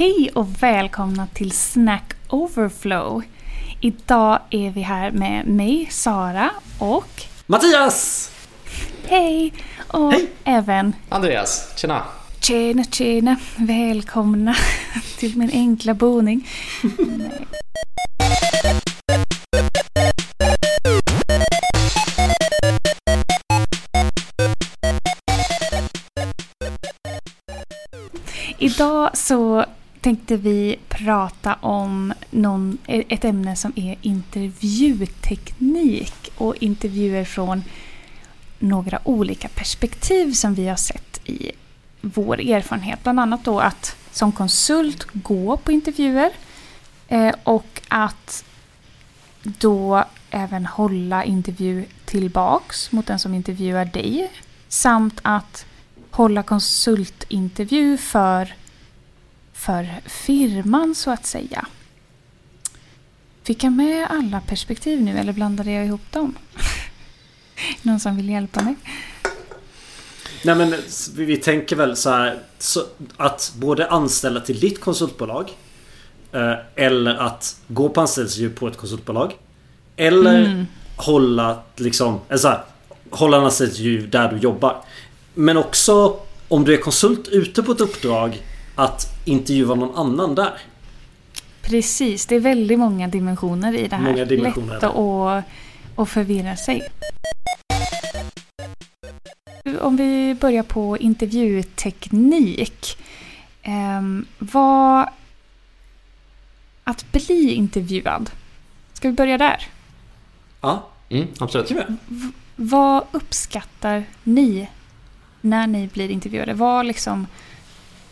Hej och välkomna till Snack Overflow. Idag är vi här med mig, Sara och Mattias! Hej! Och Hej. även Andreas, tjena! Tjena, tjena! Välkomna till min enkla boning. Idag så tänkte vi prata om någon, ett ämne som är intervjuteknik och intervjuer från några olika perspektiv som vi har sett i vår erfarenhet. Bland annat då att som konsult gå på intervjuer eh, och att då även hålla intervju tillbaks mot den som intervjuar dig. Samt att hålla konsultintervju för, för firman så att säga. Fick jag med alla perspektiv nu eller blandade jag ihop dem? Någon som vill hjälpa mig? Nej men vi, tänker väl så här så att både anställa till ditt konsultbolag eh, eller att gå på anställningsintervju på ett konsultbolag. Eller Mm. hålla liksom, eller så här, hålla en anställningsintervju där du jobbar. Men också om du är konsult ute på ett uppdrag att intervjua någon annan där. Precis, det är väldigt många dimensioner i det här. Många dimensioner. Lätt att, att förvirra sig. Om vi börjar på intervjuteknik. Um, vad... Att bli intervjuad. Ska vi börja där? Ja, Mm, absolut. vi. Vad uppskattar ni när ni blir intervjuade? Vad liksom...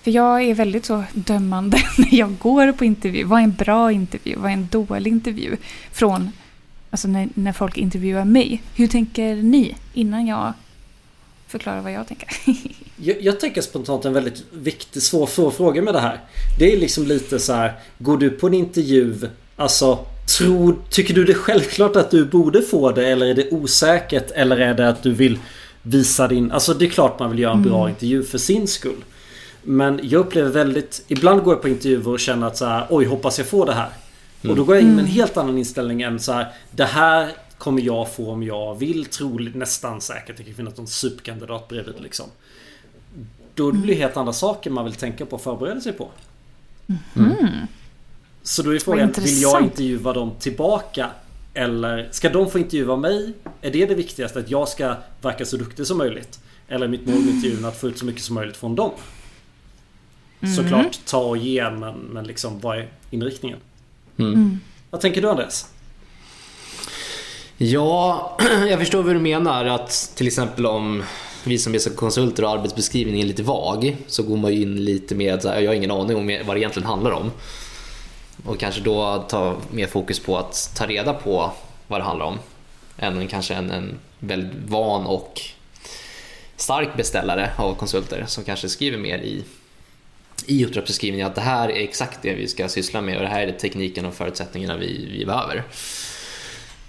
För jag är väldigt så dömande när jag går på intervju. Vad är en bra intervju? Vad är en dålig intervju? Från alltså när, när folk intervjuar mig. Hur tänker ni innan jag förklarar vad jag tänker? Jag, jag tänker spontant en väldigt viktig, svår, svår fråga med det här. Det är liksom lite så här. Går du på en intervju, alltså tror, tycker du det är självklart att du borde få det eller är det osäkert eller är det att du vill visa din... Alltså det är klart man vill göra en bra intervju för sin skull. Men jag upplever väldigt... Ibland går jag på intervjuer och känner att så här, oj hoppas jag får det här. Och då går jag in med en helt annan inställning än så här, det här kommer jag få om jag vill, troligt, nästan säkert. Det kan finnas någon superkandidat bredvid liksom. Då blir det helt andra saker man vill tänka på och förbereda sig på. Så då är frågan, vill jag intervjua dem tillbaka? Eller ska de få intervjua mig? Är det det viktigaste? Att jag ska verka så duktig som möjligt? Eller är mitt mål med intervjun att få ut så mycket som möjligt från dem? Såklart ta och ge men, men liksom vad är inriktningen? Mm. Vad tänker du Andreas? Ja, jag förstår vad du menar. Att till exempel om vi som är som konsulter och arbetsbeskrivningen är lite vag så går man ju in lite med jag har ingen aning om vad det egentligen handlar om. Och kanske då ta mer fokus på att ta reda på vad det handlar om. Än kanske en, en väldigt van och stark beställare av konsulter som kanske skriver mer i, i uppdragsbeskrivningen att det här är exakt det vi ska syssla med och det här är tekniken och förutsättningarna vi, vi behöver.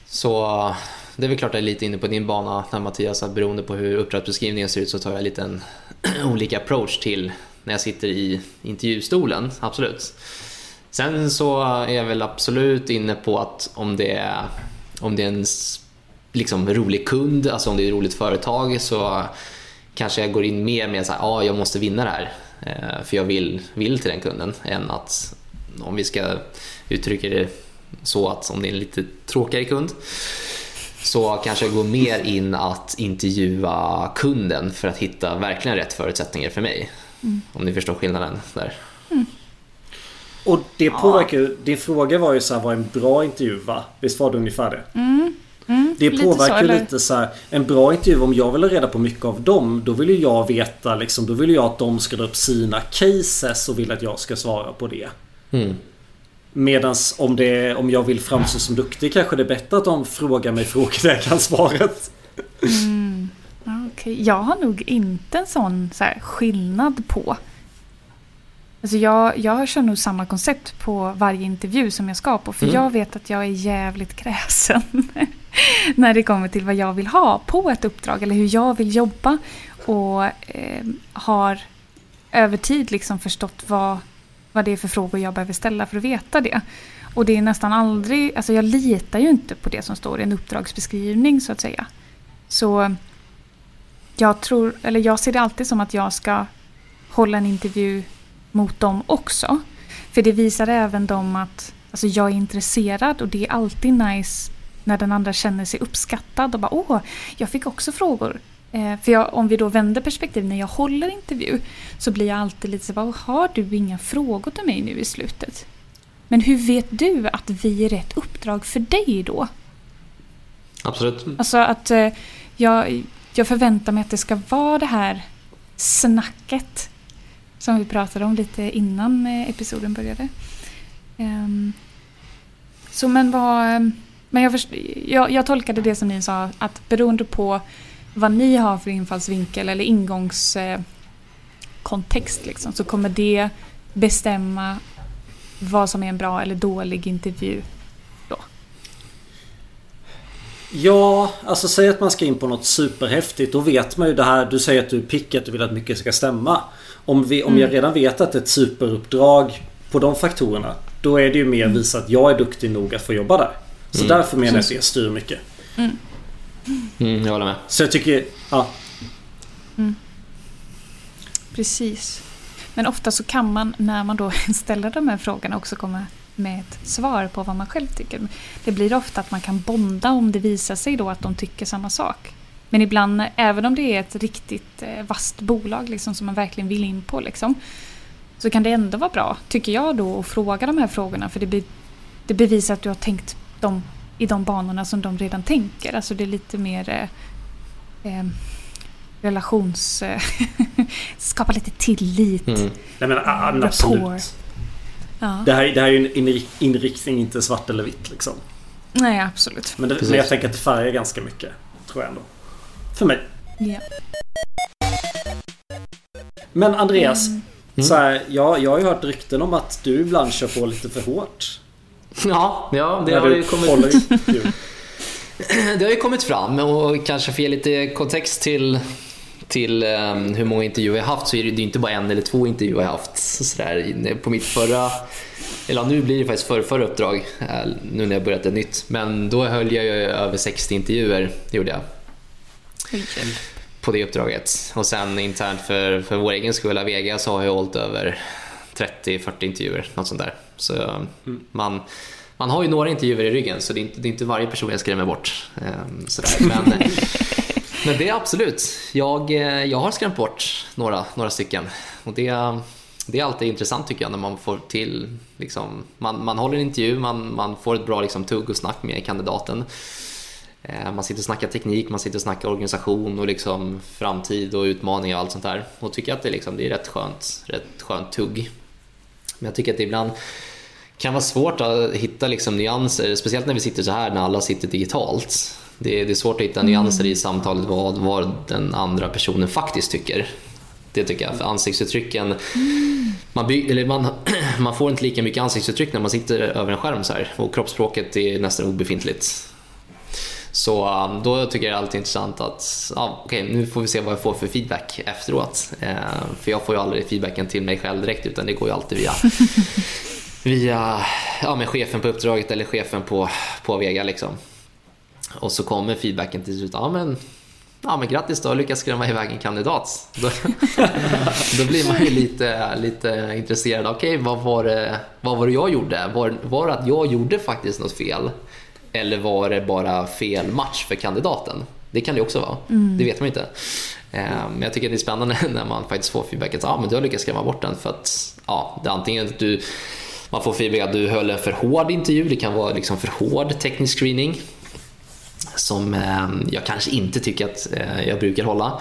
Så det är väl klart att jag är lite inne på din bana när Mattias, att beroende på hur uppdragsbeskrivningen ser ut så tar jag lite en olika approach till när jag sitter i intervjustolen, absolut. Sen så är jag väl absolut inne på att om det är, om det är en liksom rolig kund, alltså om det är ett roligt företag så kanske jag går in mer med att ah, jag måste vinna det här för jag vill, vill till den kunden än att om vi ska uttrycka det så att om det är en lite tråkigare kund så kanske jag går mer in att intervjua kunden för att hitta verkligen rätt förutsättningar för mig. Om ni förstår skillnaden där. Och det påverkar ju... Din fråga var ju så här vad en bra intervju va? Visst var det ungefär det? Det lite påverkar så, ju eller? lite så här. En bra intervju om jag vill ha reda på mycket av dem. Då vill ju jag veta liksom. Då vill jag att de ska dra upp sina cases och vill att jag ska svara på det. Mm. Medans om, det, om jag vill framstå som duktig kanske det är bättre att de frågar mig frågor där jag kan svaret. Ja, Okej, Jag har nog inte en sån så här, skillnad på. Alltså jag, jag kör nog samma koncept på varje intervju som jag ska på. För Mm. jag vet att jag är jävligt kräsen. när det kommer till vad jag vill ha på ett uppdrag. Eller hur jag vill jobba. Och eh, har över tid liksom förstått vad, vad det är för frågor jag behöver ställa för att veta det. Och det är nästan aldrig, alltså jag litar ju inte på det som står i en uppdragsbeskrivning så att säga. Så jag tror, eller jag ser det alltid som att jag ska hålla en intervju mot dem också. För det visar även dem att alltså jag är intresserad och det är alltid nice när den andra känner sig uppskattad och bara åh, jag fick också frågor. Eh, för jag, om vi då vänder perspektiv när jag håller intervju så blir jag alltid lite så bara, har du inga frågor till mig nu i slutet? Men hur vet du att vi är rätt uppdrag för dig då? Absolut. Alltså att eh, jag, jag förväntar mig att det ska vara det här snacket som vi pratade om lite innan eh, episoden började. Ehm, så men vad... Ehm, men jag, först, jag, jag tolkade det som ni sa att beroende på vad ni har för infallsvinkel eller ingångskontext eh, liksom, så kommer det bestämma vad som är en bra eller dålig intervju då. Ja, alltså säg att man ska in på något superhäftigt. Då vet man ju det här. Du säger att du är pick, att du vill att mycket ska stämma. Om, vi, om mm. jag redan vet att det är ett superuppdrag på de faktorerna. Då är det ju mer mm. visa att jag är duktig nog att få jobba där. Så mm. därför menar jag att det styr mycket. Mm. Mm, jag håller med. Så jag tycker, ja. Mm. Precis. Men ofta så kan man när man då ställer de här frågorna också komma med ett svar på vad man själv tycker. Det blir ofta att man kan bonda om det visar sig då att de tycker samma sak. Men ibland, även om det är ett riktigt eh, vasst bolag liksom, som man verkligen vill in på, liksom, så kan det ändå vara bra, tycker jag då, att fråga de här frågorna. För det, be, det bevisar att du har tänkt dem i de banorna som de redan tänker. Alltså det är lite mer eh, eh relations... skapa lite tillit. Mm. Nej men absolut. Ja. Det, här, det här är ju en inriktning, inte svart eller vitt liksom. Nej, absolut. Men, det, men jag tänker att det färgar ganska mycket. Tror jag ändå. För mig. Ja. Men Andreas. Mm. Så här, ja, jag har ju hört rykten om att du ibland kör på lite för hårt. Ja, ja det har ju kommit... det har ju kommit fram och kanske för att ge lite kontext till, till um, hur många intervjuer jag har haft så är det, det är inte bara en eller två intervjuer jag har haft. Så på mitt förra, eller nu blir det faktiskt för, förra uppdrag, eh, nu när jag börjat ett nytt. Men då höll jag ju över 60 intervjuer, det gjorde jag. På det uppdraget. Och sen internt för, för vår egen skull, Avega, så har jag hållit över 30-40 intervjuer, något sånt där. Så mm. man, man har ju några intervjuer i ryggen så det är inte, det är inte varje person jag skrämmer bort. Ehm, sådär. Men, men det är absolut, jag, eh, jag har skrämt bort några, några stycken. Och det, det är alltid intressant tycker jag när man får till, liksom, man, man håller en intervju, man, man får ett bra liksom, tugg och snack med kandidaten. Ehm, man sitter och snackar teknik, man sitter och snackar organisation och liksom framtid och utmaningar och allt sånt där. Och tycker att det, liksom, det är rätt skönt, rätt skönt tugg. Men jag tycker att det ibland kan vara svårt att hitta liksom nyanser, speciellt när vi sitter så här när alla sitter digitalt. Det är, det är svårt att hitta nyanser i samtalet vad, vad den andra personen faktiskt tycker. Det tycker jag, för ansiktsuttrycken, man, by, man, man får inte lika mycket ansiktsuttryck när man sitter över en skärm så här och kroppsspråket är nästan obefintligt. Så um, då tycker jag det är alltid intressant att, ja, okay, nu får vi se vad jag får för feedback efteråt. Eh, för jag får ju aldrig feedbacken till mig själv direkt utan det går ju alltid via, via ja, men chefen på uppdraget eller chefen på, på Vega liksom. Och så kommer feedbacken till slut, ja men Ja men grattis, du har lyckats skrämma iväg en kandidat. Då, då blir man ju lite, lite intresserad. Okej, okay, vad, var det, vad var det jag gjorde? Var, var det att jag gjorde faktiskt något fel? Eller var det bara fel match för kandidaten? Det kan det också vara. Mm. Det vet man inte. Eh, men jag tycker det är spännande när man faktiskt får feedback att ah, men du har lyckats skrämma bort den för att ja, det är antingen att du, man får feedback att du höll en för hård intervju, det kan vara liksom för hård teknisk screening som eh, jag kanske inte tycker att eh, jag brukar hålla.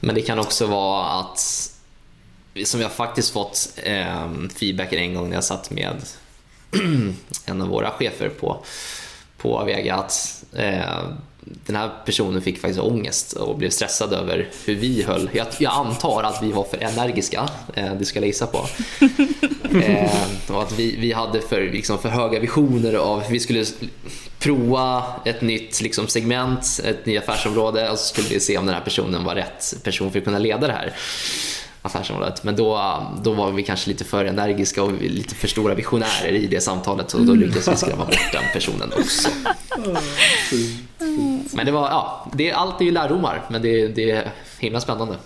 Men det kan också vara att som jag faktiskt fått feedback en gång när jag satt med en av våra chefer på på Avega att eh, den här personen fick faktiskt ångest och blev stressad över hur vi höll. Jag, jag antar att vi var för energiska, eh, det ska jag gissa på. Eh, och att vi, vi hade för, liksom, för höga visioner av vi skulle prova ett nytt liksom, segment, ett nytt affärsområde och så skulle vi se om den här personen var rätt person för att kunna leda det här. Affärsområdet. Men då, då var vi kanske lite för energiska och lite för stora visionärer i det samtalet och då lyckades vi skrämma bort den personen också. Men det var, ja, det, allt är ju lärdomar men det, det är himla spännande.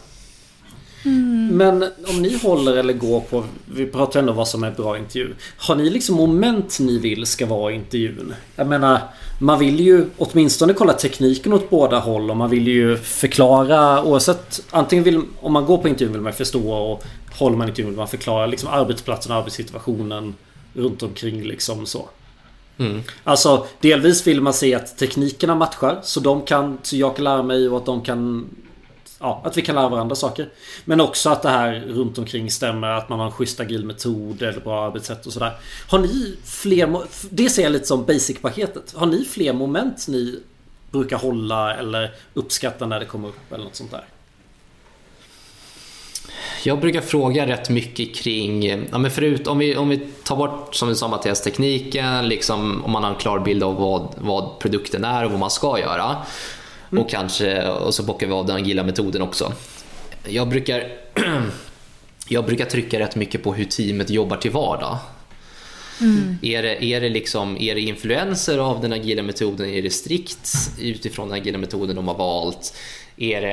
Men om ni håller eller går på, vi pratar ändå vad som är bra intervju. Har ni liksom moment ni vill ska vara i intervjun? Jag menar, man vill ju åtminstone kolla tekniken åt båda håll och man vill ju förklara oavsett antingen vill om man går på intervjun vill man förstå och håller man intervjun vill man förklara liksom arbetsplatsen och arbetssituationen runt omkring liksom så. Mm. Alltså delvis vill man se att teknikerna matchar så de kan, så jag kan lära mig och att de kan ja, att vi kan lära varandra saker. Men också att det här runt omkring stämmer. Att man har en schysst agil metod eller bra arbetssätt och sådär. Har ni fler... Det ser jag lite som basic-paketet. Har ni fler moment ni brukar hålla eller uppskatta när det kommer upp eller något sånt där? Jag brukar fråga rätt mycket kring, ja men förut, om vi, om vi tar bort som du sa Mattias, tekniken, liksom, om man har en klar bild av vad, vad produkten är och vad man ska göra. Mm. Och, kanske, och så bockar vi av den agila metoden också. Jag brukar, jag brukar trycka rätt mycket på hur teamet jobbar till vardag. Mm. Är, det, är, det liksom, är det influenser av den agila metoden? Är det strikt utifrån den agila metoden de har valt? Är det,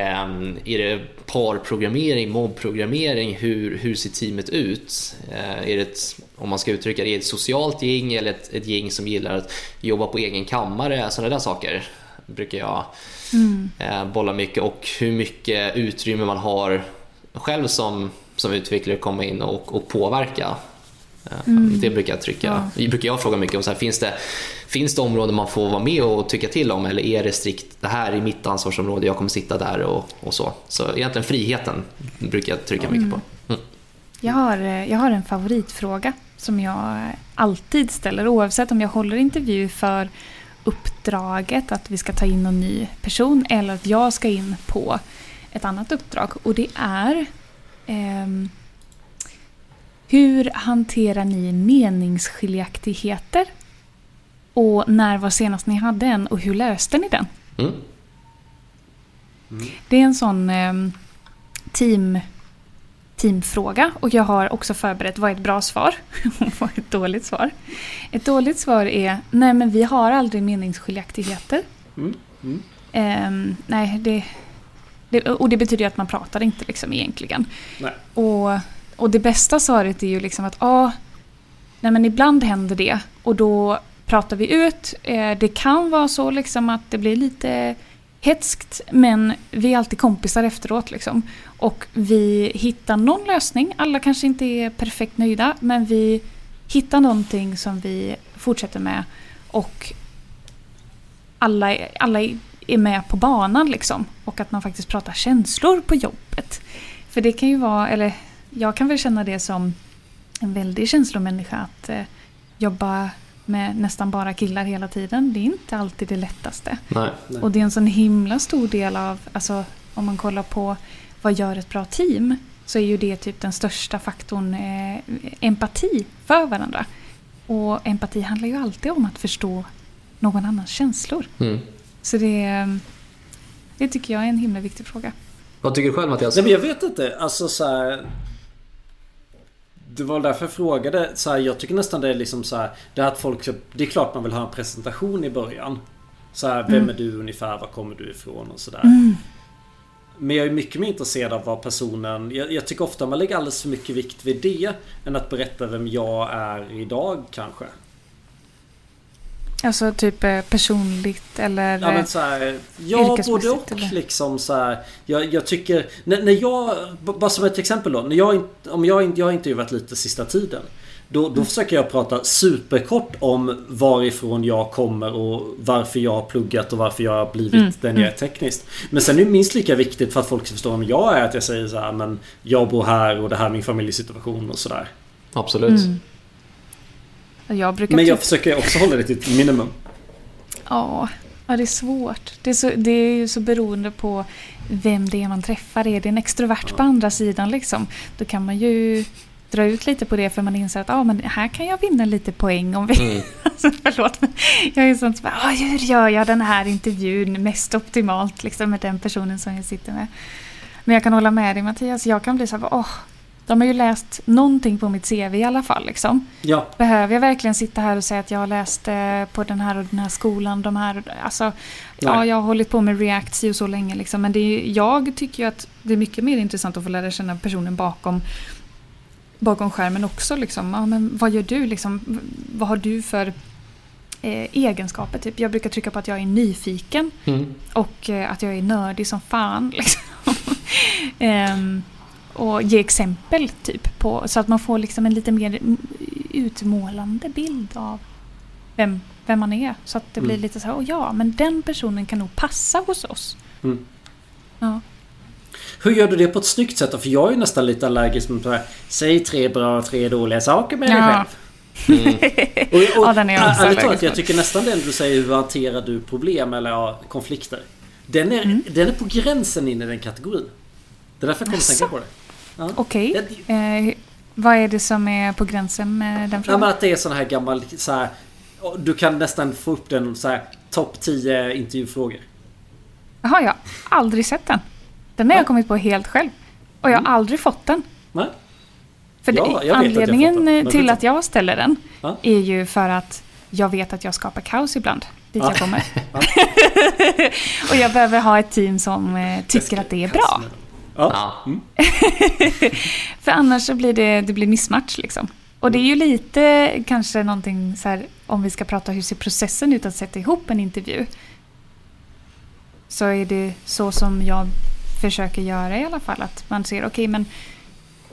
är det parprogrammering, mobbprogrammering? Hur, hur ser teamet ut? Eh, är det ett, om man ska uttrycka det, ett socialt gäng eller ett, ett gäng som gillar att jobba på egen kammare? Sådana där saker brukar jag mm. Eh, bolla mycket och hur mycket utrymme man har själv som, som utvecklare komma in och, och påverka. Eh, mm. Det brukar jag trycka. Ja. brukar jag fråga mycket om. Så här, finns, det, finns det områden man får vara med och tycka till om eller är det strikt det här är mitt ansvarsområde, jag kommer sitta där och, och så. Så egentligen friheten brukar jag trycka mycket på. Mm. mm. Jag, har, eh, jag har en favoritfråga som jag alltid ställer oavsett om jag håller intervju för uppdraget att vi ska ta in någon ny person eller att jag ska in på ett annat uppdrag. Och det är eh, Hur hanterar ni meningsskiljaktigheter? Och när var senast ni hade en och hur löste ni den? Mm. Mm. Det är en sån eh, team teamfråga och jag har också förberett vad är ett bra svar och vad är ett dåligt svar. Ett dåligt svar är nej men vi har aldrig meningsskiljaktigheter. Mm. Mm. Um, nej, det, det, och det betyder att man pratar inte liksom egentligen. Nej. Och, och det bästa svaret är ju liksom att ah, nej men ibland händer det och då pratar vi ut. Eh, det kan vara så liksom att det blir lite hetskt men vi är alltid kompisar efteråt. Liksom. Och vi hittar någon lösning. Alla kanske inte är perfekt nöjda men vi hittar någonting som vi fortsätter med. Och alla, alla är med på banan liksom. Och att man faktiskt pratar känslor på jobbet. För det kan ju vara, eller jag kan väl känna det som en väldig känslomänniska att eh, jobba med nästan bara killar hela tiden. Det är inte alltid det lättaste. Nej, nej. Och det är en sån himla stor del av, alltså om man kollar på vad gör ett bra team så är ju det typ den största faktorn eh, empati för varandra. Och empati handlar ju alltid om att förstå någon annans känslor. Mm. Så det, det tycker jag är en himla viktig fråga. Vad tycker du själv Mattias? Nej, men jag vet inte. Alltså så här, det var därför jag frågade. Så här, jag tycker nästan det är liksom så här, Det att folk... Det är klart man vill ha en presentation i början. Så här, vem mm. är du ungefär? Var kommer du ifrån? Och sådär. Mm. Men jag är mycket mer intresserad av vad personen... Jag, jag, tycker ofta man lägger alldeles för mycket vikt vid det. Än att berätta vem jag är idag kanske. Alltså typ eh, personligt eller Ja men så här, Ja både och eller? liksom så här, jag, jag tycker när, när jag Bara som ett exempel då. När jag, om jag, jag har intervjuat lite sista tiden. Då, då mm. försöker jag prata superkort om varifrån jag kommer och varför jag har pluggat och varför jag har blivit mm. den jag är mm. tekniskt. Men sen är det minst lika viktigt för att folk ska förstå vem jag är att jag säger så här, men jag bor här och det här är min familjesituation och sådär. Absolut. Mm. Jag Men jag typ... försöker också hålla det till ett minimum. Ja, ja det är svårt. Det är, så, det är ju så beroende på vem det är man träffar. Är det en extrovert ja. på andra sidan liksom, då kan man ju dra ut lite på det för man inser att ah, men här kan jag vinna lite poäng om vi... Mm. alltså, förlåt, men jag är sånt som ah, hur gör jag den här intervjun mest optimalt liksom, med den personen som jag sitter med. Men jag kan hålla med dig Mattias. Jag kan bli så här, åh, de har ju läst någonting på mitt CV i alla fall. Liksom. Ja, Behöver jag verkligen sitta här och säga att jag har läst eh, på den här och den här skolan, de här... Alltså, ja, jag har hållit på med React och så länge. Liksom, men det är, jag tycker ju att det är mycket mer intressant att få lära känna personen bakom, bakom skärmen också. Liksom. Ja, men vad gör du? Liksom, vad har du för eh, egenskaper? Typ? Jag brukar trycka på att jag är nyfiken. Mm. Och eh, att jag är nördig som fan. Liksom. Ehm, och ge exempel typ på, så att man får liksom en lite mer utmålande bild av vem, vem man är. Så att det blir Mm. lite så här, oh ja, men den personen kan nog passa hos oss. Mm. Ja. Hur gör du det på ett snyggt sätt då? För jag är ju nästan lite allergisk mot här. Säg tre bra och tre dåliga saker med dig Ja. själv. Mm. Och, och, Ja, den är jag också ärligt talat, jag tycker nästan den du säger, hur hanterar du problem eller ja, konflikter? Den är, Mm. den är på gränsen in i den kategorin. Det är därför jag kommer att tänka på det. Ja. Okej, Ja, eh, vad är det som är på gränsen med den Ja, men frågan? att det är sån här gammal så här, Du kan nästan få upp den så här topp 10 intervjufrågor. Jaha, jag har aldrig sett den. Den har Ja. jag kommit på helt själv. Och jag har Mm. aldrig fått den. Nej? För Ja, det, att anledningen men till att jag ställer den Ja. är ju för att jag vet att jag skapar kaos ibland. Dit Ja. jag kommer. Och jag behöver ha ett team som eh, tycker att det är bra. Ja. Ja. Mm. För annars så blir det, det blir missmatch liksom. Och det är ju lite kanske någonting så här, om vi ska prata hur ser processen ut att sätta ihop en intervju. Så är det så som jag försöker göra i alla fall. Att man ser, okej men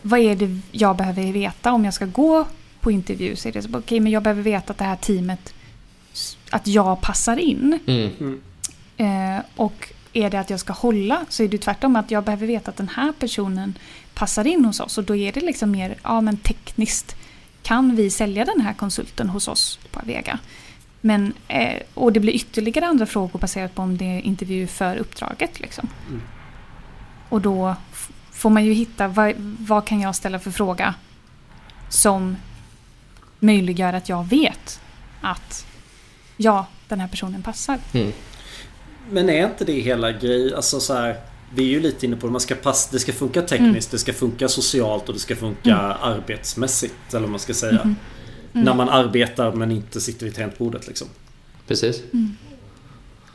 vad är det jag behöver veta om jag ska gå på intervju? Så är det så, okej men jag behöver veta att det här teamet, att jag passar in. Mm. Eh, och är det att jag ska hålla så är det tvärtom att jag behöver veta att den här personen passar in hos oss. Och då är det liksom mer ja, men tekniskt. Kan vi sälja den här konsulten hos oss på Avega? Men, eh, och det blir ytterligare andra frågor baserat på om det är intervju för uppdraget. Liksom. Mm. Och då får man ju hitta vad, vad kan jag ställa för fråga som möjliggör att jag vet att ja, den här personen passar. Mm. Men är inte det hela grej, alltså så här, Vi är ju lite inne på det, man ska pass, det ska funka tekniskt, det ska funka socialt och det ska funka arbetsmässigt. Eller vad man ska säga. Mhm. När man arbetar men inte sitter vid tangentbordet liksom. Precis.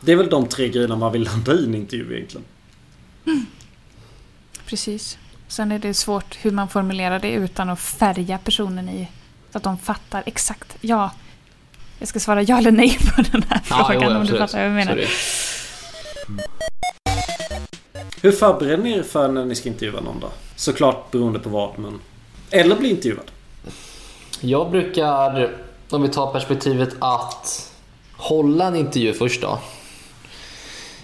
Det är väl de tre grejerna man vill landa i en intervju egentligen. Precis. Sen är det svårt hur man formulerar det utan att färga personen i så att de fattar exakt. Ja, jag ska svara ja eller nej på den här frågan jo, om du fattar vad jag menar. Det. Hur förbereder ni er för när ni ska intervjua någon då? Såklart beroende på vad men... Eller bli intervjuad. Jag brukar, om vi tar perspektivet att hålla en intervju först då.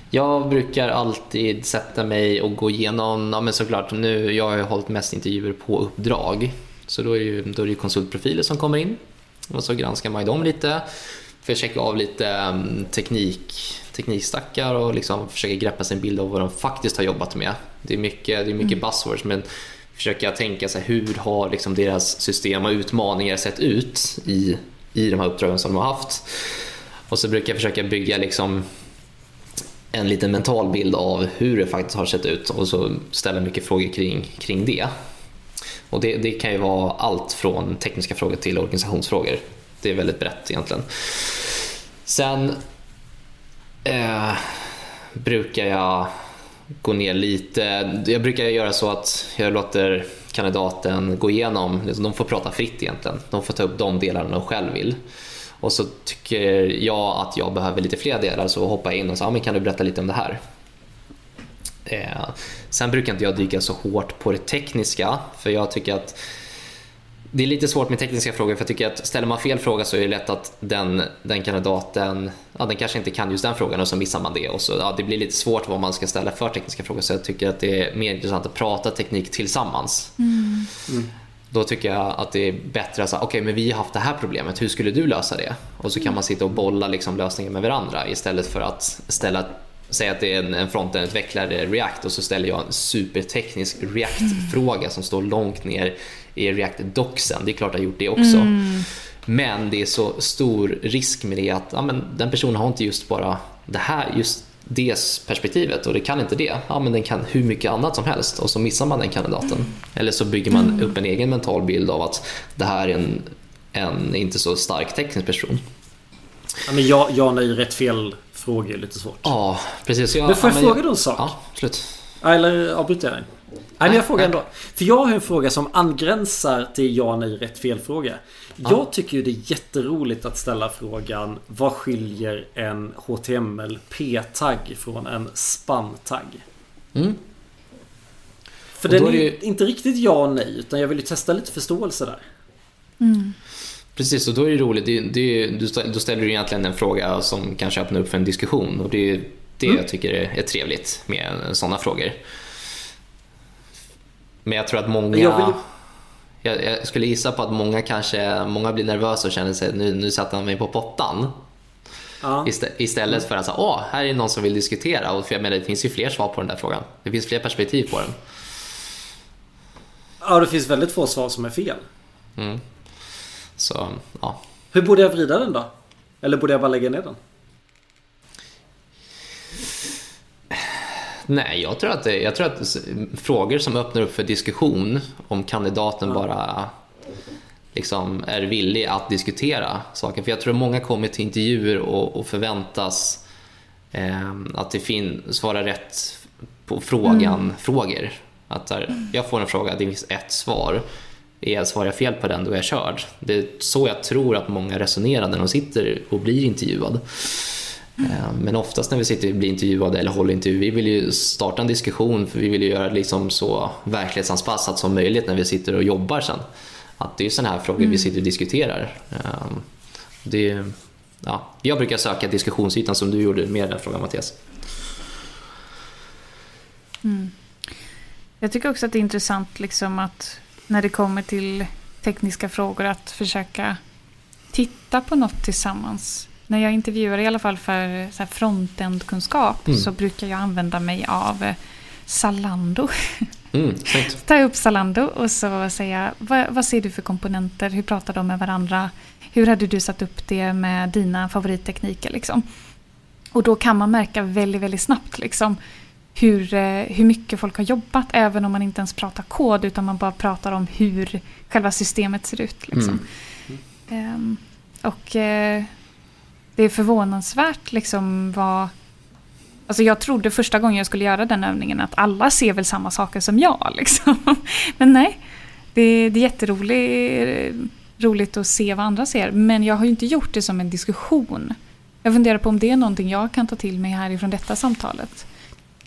Jag brukar alltid sätta mig och gå igenom, ja men såklart nu, jag har ju hållit mest intervjuer på uppdrag. Så då är, ju, då är det ju konsultprofiler som kommer in. Och så granskar man ju dem lite. För att checka av lite um, teknik, teknikstackar och liksom försöka greppa sig en bild av vad de faktiskt har jobbat med. Det är mycket, det är mycket buzzwords men försöka tänka sig hur har liksom deras system och utmaningar sett ut i, i de här uppdragen som de har haft. Och så brukar jag försöka bygga liksom en liten mental bild av hur det faktiskt har sett ut och så ställa mycket frågor kring, kring det. Och det, det kan ju vara allt från tekniska frågor till organisationsfrågor. Det är väldigt brett egentligen. Sen eh, brukar jag gå ner lite. Jag brukar göra så att jag låter kandidaten gå igenom, liksom, de får prata fritt egentligen. De får ta upp de delarna de själv vill. Och så tycker jag att jag behöver lite fler delar så hoppar jag in och säger, ah, men kan du berätta lite om det här? Eh, sen brukar inte jag dyka så hårt på det tekniska för jag tycker att det är lite svårt med tekniska frågor för jag tycker att ställer man fel fråga så är det lätt att den, den kandidaten, ja, den kanske inte kan just den frågan och så missar man det och så ja, det blir lite svårt vad man ska ställa för tekniska frågor så jag tycker att det är mer intressant att prata teknik tillsammans. Då tycker jag att det är bättre att säga, okej men vi har haft det här problemet, hur skulle du lösa det? Och så kan man sitta och bolla liksom lösningen med varandra istället för att ställa Säg att det är en, en frontendutvecklare React och så ställer jag en superteknisk React-fråga som står långt ner i React-doxen. Det är klart jag har gjort det också. Men det är så stor risk med det att ja, men den personen har inte just bara det här, just det perspektivet och det kan inte det, ja men den kan hur mycket annat som helst och så missar man den kandidaten. Eller så bygger man upp en egen mental bild av att det här är en, en inte så stark teknisk person. Ja, men ja, ja nej, rätt fel frågor är lite svårt. Ja, precis. Jag, Men får jag ja, fråga dig en sak? Ja, slut. Eller avbryter jag dig? Nej men jag frågar ändå. För jag har en fråga som angränsar till ja, nej, rätt, fel fråga. Jag tycker ju det är jätteroligt att ställa frågan Vad skiljer en HTML P-tagg från en span-tagg? Mm. För Och den är är ju inte riktigt ja och nej utan jag vill ju testa lite förståelse där. Precis, och då är det roligt. Det, det, då ställer du egentligen en fråga som kanske öppnar upp för en diskussion och det är det Mm. jag tycker är trevligt med sådana frågor. Men jag tror att många... Jag vill- jag, jag skulle gissa på att många kanske många blir nervösa och känner sig nu, nu satte han mig på pottan. Ja. Istä- Istället för att säga, åh, här är någon som vill diskutera. Och för jag menar, det finns ju fler svar på den där frågan. Det finns fler perspektiv på den. ja, det finns väldigt få svar som är fel. Mm. Så, ja. Hur borde jag vrida den då? Eller borde jag bara lägga ner den? Nej, jag tror att, det, jag tror att frågor som öppnar upp för diskussion om kandidaten bara liksom är villig att diskutera saker. För jag tror att många kommer till intervjuer och, och förväntas eh, att det fin- svara rätt på frågan, frågor. Att där, jag får en fråga, det finns ett svar. Är svarar jag fel på den, då är jag körd. Det är så jag tror att många resonerar när de sitter och blir intervjuad. Eh, Men oftast när vi sitter och blir intervjuade eller håller intervju, vi vill ju starta en diskussion för vi vill ju göra det liksom så verklighetsanpassat som möjligt när vi sitter och jobbar sen. Att det är sådana här frågor vi sitter och diskuterar. Eh, Det, ja, jag brukar söka diskussionsytan som du gjorde med den frågan Mattias. Jag tycker också att det är intressant liksom att när det kommer till tekniska frågor att försöka titta på något tillsammans. När jag intervjuar i alla fall för så frontend-kunskap Mm. så brukar jag använda mig av eh, Zalando. Mm, jag upp Zalando och så säger jag vad, vad ser du för komponenter? Hur pratar de med varandra? Hur hade du satt upp det med dina favorittekniker? Liksom? Och då kan man märka väldigt, väldigt snabbt liksom, hur, eh, hur mycket folk har jobbat även om man inte ens pratar kod utan man bara pratar om hur själva systemet ser ut. Liksom. Ehm, och eh, det är förvånansvärt liksom vad... Alltså jag trodde första gången jag skulle göra den övningen att alla ser väl samma saker som jag. Liksom. Men nej, det, det är jätteroligt roligt att se vad andra ser. Men jag har ju inte gjort det som en diskussion. Jag funderar på om det är någonting jag kan ta till mig härifrån detta samtalet.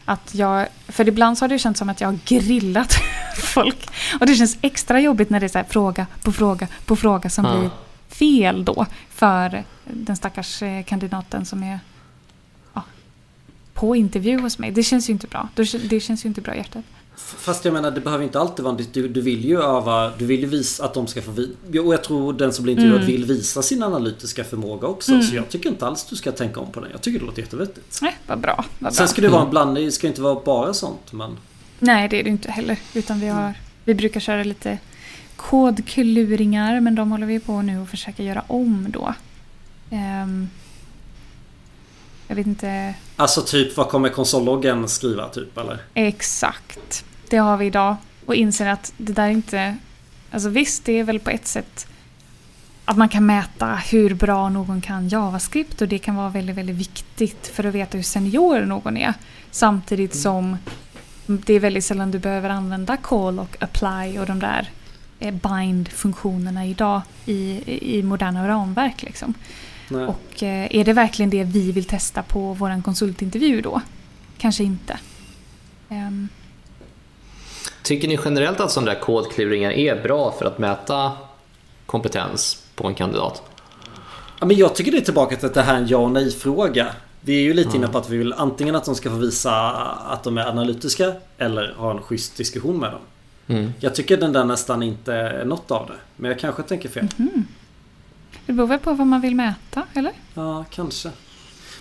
Att jag, för ibland så har det känts som att jag har grillat folk. Och det känns extra jobbigt när det är så här fråga på fråga på fråga som Ja. blir fel då. För den stackars eh, kandidaten som är ja, på intervju hos mig. Det känns ju inte bra. Det kän- Det känns ju inte bra i hjärtat. Fast jag menar det behöver inte alltid vara du, du vill ju öva Du vill ju visa att de ska få Och jag tror den som blir intervjuad Mm. vill visa sin analytiska förmåga också Mm. Så jag tycker inte alls du ska tänka om på den Jag tycker det låter jättevettigt Nej, vad bra. Vad bra. Sen ska det vara en blandning Det ska inte vara bara sånt men Nej, det är det inte heller. Utan vi, har, vi brukar köra lite kodkluringar, men de håller vi på nu och försöka göra om då. Ehm, jag vet inte Alltså typ vad kommer konsolloggen skriva typ eller? exakt. Det har vi idag och inser att det där är inte... Alltså visst, det är väl på ett sätt att man kan mäta hur bra någon kan JavaScript och det kan vara väldigt, väldigt viktigt för att veta hur senior någon är. Samtidigt som det är väldigt sällan du behöver använda call och apply och de där eh, bind-funktionerna idag i, i moderna ramverk. Liksom. Nej. Och eh, är det verkligen det vi vill testa på vår konsultintervju då? Kanske inte. Ehm, Tycker ni generellt att sådana där kodkluringar är bra för att mäta kompetens på en kandidat? Ja, men jag tycker det är tillbaka till att det här är en ja och nej fråga. Vi är ju lite inne på att vi vill antingen att de ska få visa att de är analytiska eller ha en schysst diskussion med dem. Mm. Jag tycker den där nästan inte är något av det. Men jag kanske tänker fel. Det beror väl på vad man vill mäta, eller? Ja, kanske.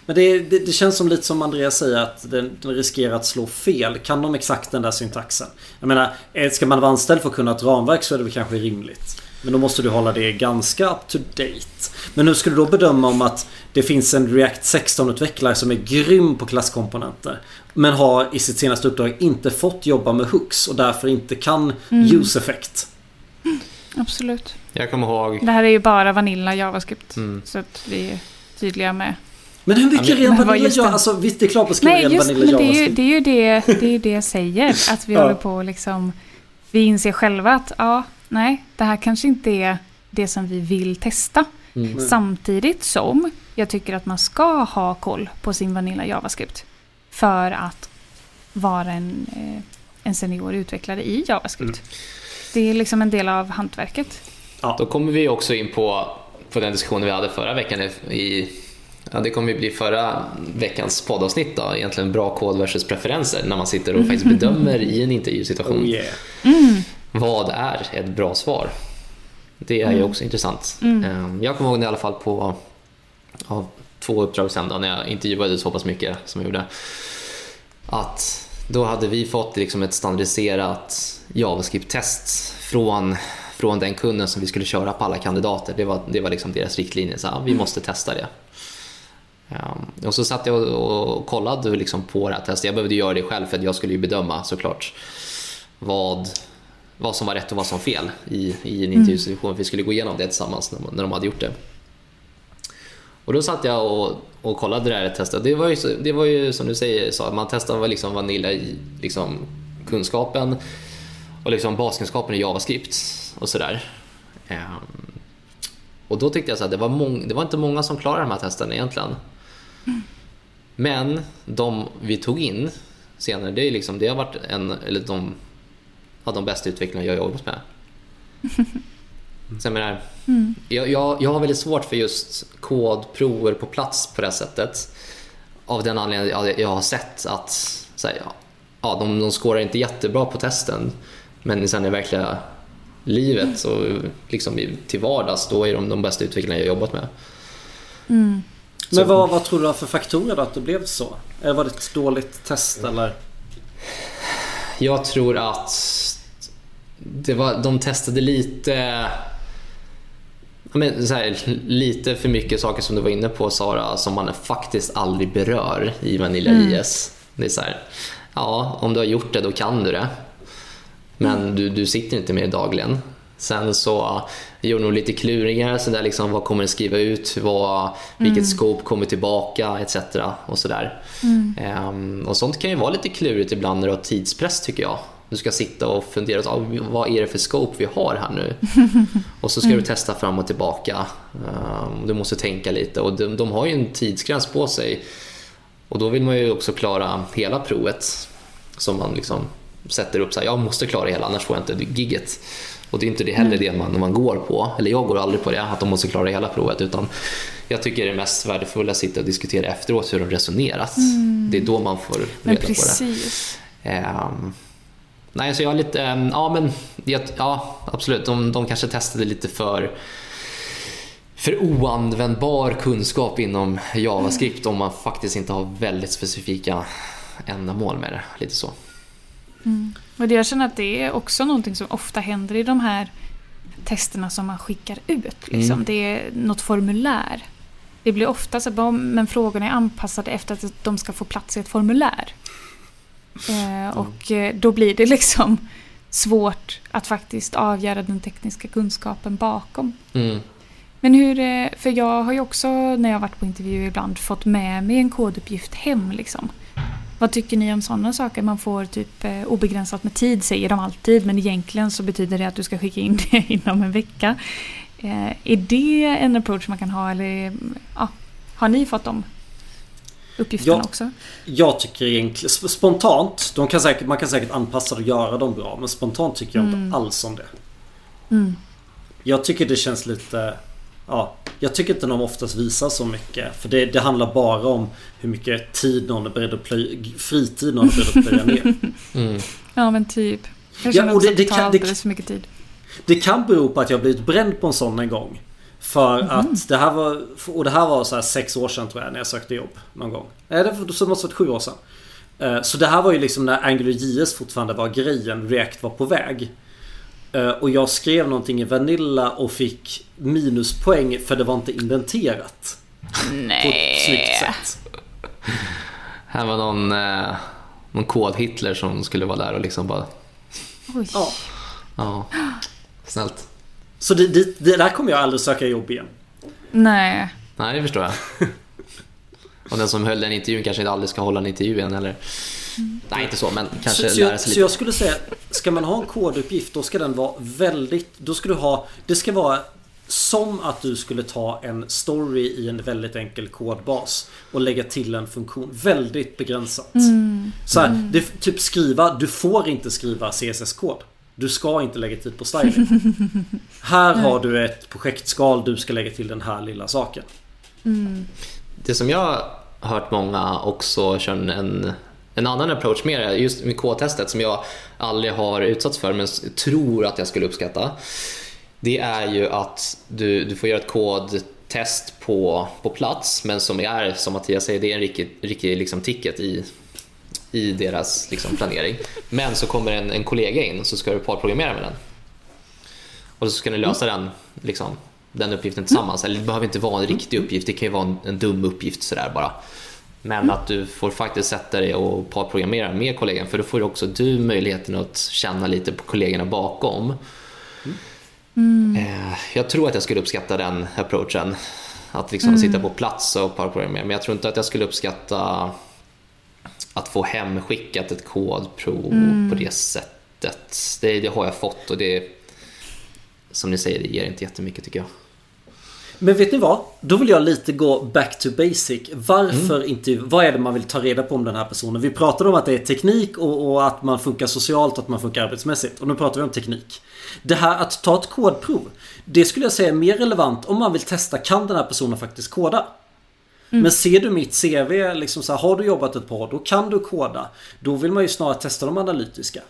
Men det, det, det känns som lite som Andreas säger att den, den riskerar att slå fel. Kan de exakt den där syntaxen? Jag menar, eh, ska man vara anställd för att kunna ett ramverk så är det väl kanske rimligt. Men då måste du hålla det ganska up to date. Men hur ska du då bedöma om att det finns en React 16-utvecklare som är grym på klasskomponenter. Men har i sitt senaste uppdrag inte fått jobba med hooks och därför inte kan Mm. use effect. Absolut. Jag kommer ihåg... Det här är ju bara Vanilla JavaScript. Mm. Så att vi är tydliga med. Men hur mycket ren det- Java? Alltså visst det är klart att skriva Nej, ren just Vanilla men det är, ju, det är ju det, det, är ju det jag säger. Att vi Ja. håller på liksom... Vi inser själva att ja, nej, det här kanske inte är det som vi vill testa. Mm. Samtidigt som jag tycker att man ska ha koll på sin Vanilla JavaScript. För att vara en, eh, en senior utvecklare i JavaScript. Mm. Det är liksom en del av hantverket. Då kommer vi också in på, på den diskussionen vi hade förra veckan. I, ja, det kommer ju bli förra veckans poddavsnitt då, egentligen bra kod versus preferenser när man sitter och faktiskt bedömer i en intervjusituation Oh yeah. vad är ett bra svar. Det är ju också intressant. Eh, Jag kommer ihåg det i alla fall på ja, två uppdrag sen då, när jag intervjuade så pass mycket som jag gjorde. Att då hade vi fått liksom ett standardiserat JavaScript-test från, från den kunden som vi skulle köra på alla kandidater. Det var, det var liksom deras riktlinje, så vi måste testa det. Um, och så satt jag och, och kollade liksom på det här testet. Jag behövde göra det själv för att jag skulle ju bedöma såklart vad, vad som var rätt och vad som var fel i, i en intervjusituation. Vi skulle gå igenom det tillsammans när, när de hade gjort det. Och då satt jag och, och kollade det här testet. Det var ju, det var ju som du säger, så, man testade liksom Vanilla i liksom, kunskapen och liksom baskunskapen i JavaScript och sådär. Um, och då tyckte jag så att det var, mång- det var inte många som klarade de här testen egentligen. Men de vi tog in senare, det, är liksom, det har varit en, eller de, ja, de bästa utvecklarna jag har jobbat med. Så jag, menar, jag, jag, jag har väldigt svårt för just kodprover på plats på det här sättet. Av den anledningen jag har sett att så här, ja, ja, de, de skårar inte jättebra på testen men sen i verkliga livet så liksom till vardags då är de de bästa utvecklarna jag har jobbat med. Men vad, vad tror du har för faktorer då att det blev så? Eller var det ett dåligt test eller? Jag tror att det var, de testade lite men så här, lite för mycket saker som du var inne på Sara som man faktiskt aldrig berör i Vanilla IS. Det är så här, ja om du har gjort det då kan du det. Men du, du sitter inte med det dagligen. Sen så gjorde nog lite kluringar, så där liksom, vad kommer den skriva ut, vad, vilket scope kommer tillbaka etc. Och, sådär. Ehm, och sånt kan ju vara lite klurigt ibland när du har tidspress tycker jag. Du ska sitta och fundera, ah, vad är det för scope vi har här nu? och så ska du testa fram och tillbaka. Ehm, du måste tänka lite och de, de har ju en tidsgräns på sig. Och då vill man ju också klara hela provet som man liksom sätter upp så här, jag måste klara hela annars får jag inte gigget. Och det är inte det heller det man, man går på, eller jag går aldrig på det, att de måste klara hela provet utan jag tycker det är mest värdefullt att sitta och diskutera efteråt hur de resonerat. Det är då man får reda på det. Nej, så jag har lite, ehm, ja men ja absolut, de, de kanske testade lite för för oanvändbar kunskap inom JavaScript om man faktiskt inte har väldigt specifika ändamål med det. Lite så. Och det jag känner att det är också någonting som ofta händer i de här testerna som man skickar ut. Liksom. Mm. Det är något formulär. Det blir ofta så att men frågorna är anpassade efter att de ska få plats i ett formulär. Eh, och eh, då blir det liksom svårt att faktiskt avgöra den tekniska kunskapen bakom. Mm. Men hur, eh, för jag har ju också när jag varit på intervju ibland fått med mig en koduppgift hem liksom. Vad tycker ni om sådana saker? Man får typ obegränsat med tid säger de alltid men egentligen så betyder det att du ska skicka in det inom en vecka. Eh, är det en approach man kan ha eller ja, har ni fått de uppgifterna Ja. också? Jag tycker egentligen sp- spontant, de kan säkert, man kan säkert anpassa det och göra dem bra men spontant tycker jag inte alls om det. Mm. Jag tycker det känns lite... Ja, jag tycker inte de oftast visar så mycket. För det, det handlar bara om hur mycket tid någon är beredd att plöja, fritid någon är beredd att plöja ner. Mm. Ja men typ. Jag Ja, känner och också det- att det det tar kan- det- alldeles för mycket tid. Det kan bero på att jag blivit bränd på en sån en gång. För att det här var... Och det här var så här sex år sedan tror jag när jag sökte jobb. Någon gång. Nej, det var- så måste det varit sju år sedan. Eh, Så det här var ju liksom när Angular JS fortfarande var grejen. React var på väg. Eh, och jag skrev någonting i Vanilla och fick minuspoäng för det var inte indenterat. På ett snyggt Nej. sätt. Här var någon, eh, någon kod-Hitler som skulle vara där och liksom bara... Oj. Ja. Ja, snällt. Så det, det, det där kommer jag aldrig söka jobb igen. Nej. Nej, det förstår jag. Och den som höll den intervjun kanske inte aldrig ska hålla en intervju igen eller... Nej, inte så, men kanske Så, så, lära jag, sig så lite. jag skulle säga, ska man ha en koduppgift då ska den vara väldigt, då ska du ha, det ska vara som att du skulle ta en story i en väldigt enkel kodbas och lägga till en funktion. Väldigt begränsat. Så här, det, typ skriva, du får inte skriva CSS-kod. Du ska inte lägga tid på styling. här har du ett projektskal, du ska lägga till den här lilla saken. Det som jag har hört många också kör en, en annan approach med det, just med K-testet som jag aldrig har utsatts för men tror att jag skulle uppskatta. Det är ju att du, du får göra ett kodtest på, på plats men som är, som Mattias säger, det är en riktig, riktig liksom ticket i, i deras liksom planering. Men så kommer en, en kollega in så ska du parprogrammera med den. Och så ska ni lösa den, liksom, den uppgiften tillsammans. Eller det behöver inte vara en riktig uppgift, det kan ju vara en, en dum uppgift sådär bara. Men att du får faktiskt sätta dig och parprogrammera med kollegan för då får också du möjligheten att känna lite på kollegorna bakom. Eh, Jag tror att jag skulle uppskatta den approachen. Att liksom sitta på plats och parprogrammera. Men jag tror inte att jag skulle uppskatta att få hemskickat ett kodprov på det sättet. Det, det har jag fått och det som ni säger, det ger inte jättemycket tycker jag. Men vet ni vad? Då vill jag lite gå back to basic. Varför inte... Vad är det man vill ta reda på om den här personen? Vi pratade om att det är teknik och, och att man funkar socialt och att man funkar arbetsmässigt. Och nu pratar vi om teknik. Det här att ta ett kodprov. Det skulle jag säga är mer relevant om man vill testa kan den här personen faktiskt koda. Men ser du mitt CV, liksom så här, har du jobbat ett par år, då kan du koda. Då vill man ju snarare testa de analytiska.